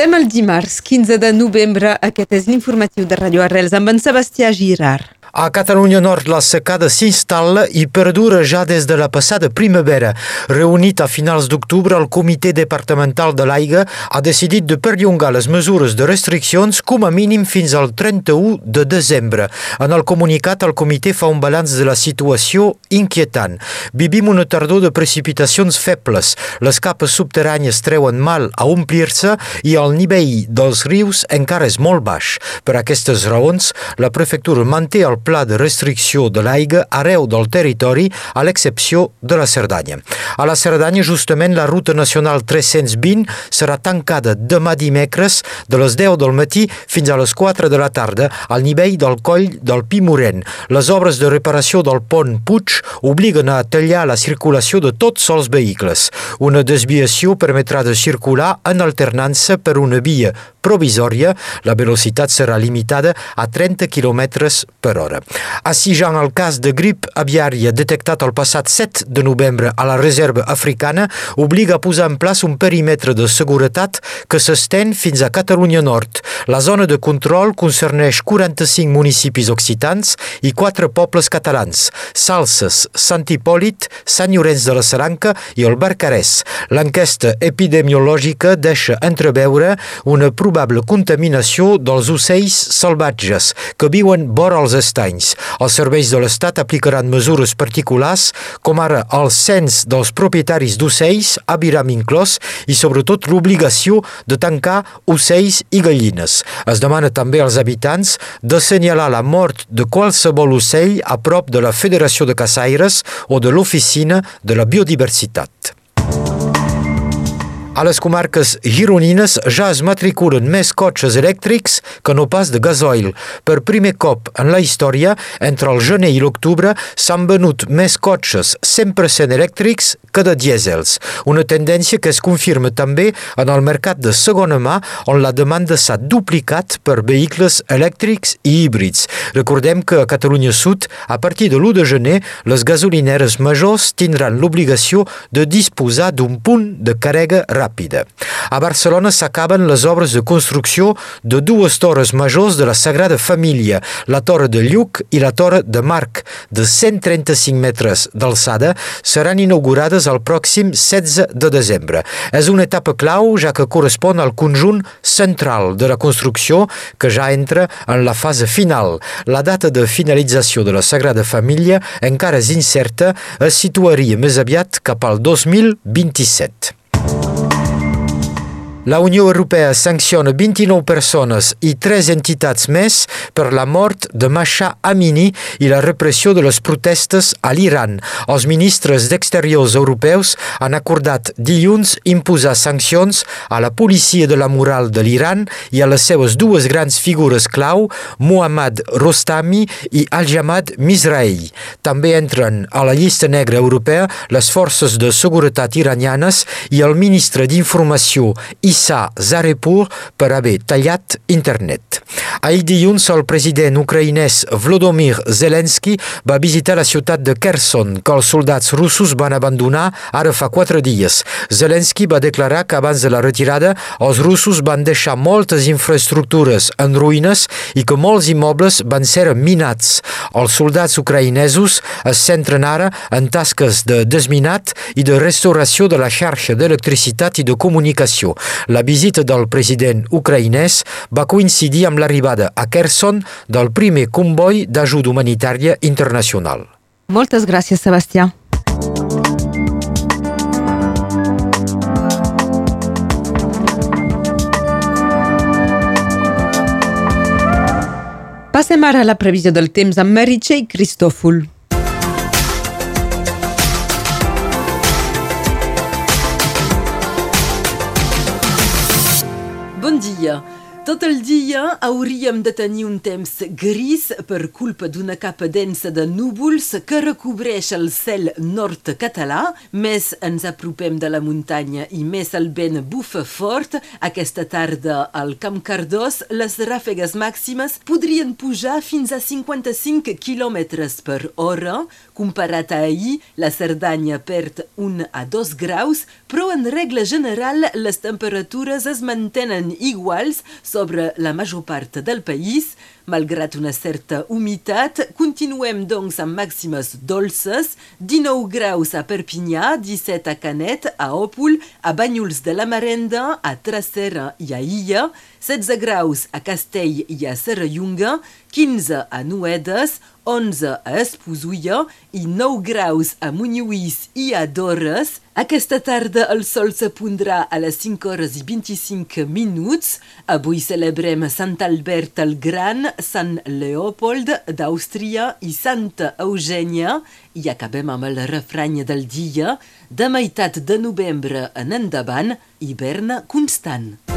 Som el dimarts 15 de novembre. Aquest és l'informatiu de Radio Arrels amb en Sebastià Girard. A Catalunya Nord la secada s'instal·la i perdura ja des de la passada primavera. Reunit a finals d'octubre, el Comitè Departamental de l'Aigua ha decidit de perllongar les mesures de restriccions com a mínim fins al 31 de desembre. En el comunicat, el comitè fa un balanç de la situació inquietant. Vivim una tardor de precipitacions febles. Les capes subterrànies treuen mal a omplir-se i el nivell dels rius encara és molt baix. Per aquestes raons, la prefectura manté el pla de restricció de l'aigua arreu del territori, a l'excepció de la Cerdanya. A la Cerdanya, justament, la ruta nacional 320 serà tancada demà dimecres de les 10 del matí fins a les 4 de la tarda al nivell del coll del Pi. Les obres de reparació del pont Puig obliguen a tallar la circulació de tots els vehicles. Una desviació permetrà de circular en alternança per una via provisòria. La velocitat serà limitada a 30 km per hora hora. Assijant el cas de grip aviària detectat el passat 7 de novembre a la reserva africana obliga a posar en plaç un perímetre de seguretat que s'estén fins a Catalunya Nord. La zona de control concerneix 45 municipis occitans i 4 pobles catalans, Salses, Sant Hipòlit, Sant Llorenç de la Saranca i el Barcarès. L'enquesta epidemiològica deixa entreveure una probable contaminació dels ocells salvatges que viuen vora els estats anys. Els serveis de l'Estat aplicaran mesures particulars, com ara el cens dels propietaris d'ocells, aviram inclòs, i sobretot l'obligació de tancar ocells i gallines. Es demana també als habitants d'assenyalar la mort de qualsevol ocell a prop de la Federació de Caçaires o de l'Oficina de la Biodiversitat. A les comarques gironines ja es matriculen més cotxes elèctrics que no pas de gasoil. Per primer cop en la història, entre el gener i l'octubre, s'han venut més cotxes 100% elèctrics que de dièsels. Una tendència que es confirma també en el mercat de segona mà, on la demanda s'ha duplicat per vehicles elèctrics i híbrids. Recordem que a Catalunya Sud, a partir de l'1 de gener, les gasolineres majors tindran l'obligació de disposar d'un punt de càrrega ràpida ràpida. A Barcelona s'acaben les obres de construcció de dues torres majors de la Sagrada Família, la Torre de Lluc i la Torre de Marc, de 135 metres d'alçada, seran inaugurades el pròxim 16 de desembre. És una etapa clau, ja que correspon al conjunt central de la construcció, que ja entra en la fase final. La data de finalització de la Sagrada Família encara és incerta, es situaria més aviat cap al 2027. La Unió Europea sanciona 29 persones i 3 entitats més per la mort de Masha Amini i la repressió de les protestes a l'Iran. Els ministres d'Exteriors europeus han acordat dilluns imposar sancions a la policia de la moral de l'Iran i a les seves dues grans figures clau, Mohammad Rostami i Al-Jamad Mizrahi. També entren a la llista negra europea les forces de seguretat iranianes i el ministre d'Informació Issa Zarepur per haver tallat internet. Ahir dilluns, el president ucraïnès Volodymyr Zelensky va visitar la ciutat de Kherson, que els soldats russos van abandonar ara fa quatre dies. Zelensky va declarar que abans de la retirada els russos van deixar moltes infraestructures en ruïnes i que molts immobles van ser minats. Els soldats ucraïnesos es centren ara en tasques de desminat i de restauració de la xarxa d'electricitat i de comunicació. La visita del president ucraïnès va coincidir amb l'arribada a Kherson del primer comboi d'ajuda humanitària internacional. Moltes gràcies, Sebastià. Passem ara a la previsió del temps amb Meritxell Cristòfol. Dia. Tot el dia hauríem de tenir un temps gris per culpa d'una capa densa de núvols que recobreix el cel nord català. Més ens apropem de la muntanya i més el vent bufa fort. Aquesta tarda al Camp Cardós les ràfegues màximes podrien pujar fins a 55 km per hora, Comparat a ahir, la Cerdanya perd 1 a 2 graus, però en regla general les temperatures es mantenen iguals sobre la major part del país. Malgrat una certa humitat, continuem doncs amb màximes dolces, 19 graus a Perpinyà, 17 a Canet, a Òpol, a Banyuls de la Marenda, a Tracera i a Illa, 16 graus a Castell i a Serrallonga, 15 a Noedes, 11 a Esposuia i 9 graus a Munyuís i a Dores. Aquesta tarda el sol se pondrà a les 5 hores i 25 minuts. Avui celebrem Sant Albert el Gran, Sant Leopold d'Àustria i Santa Eugènia i acabem amb el refrany del dia de meitat de novembre en endavant, hivern constant.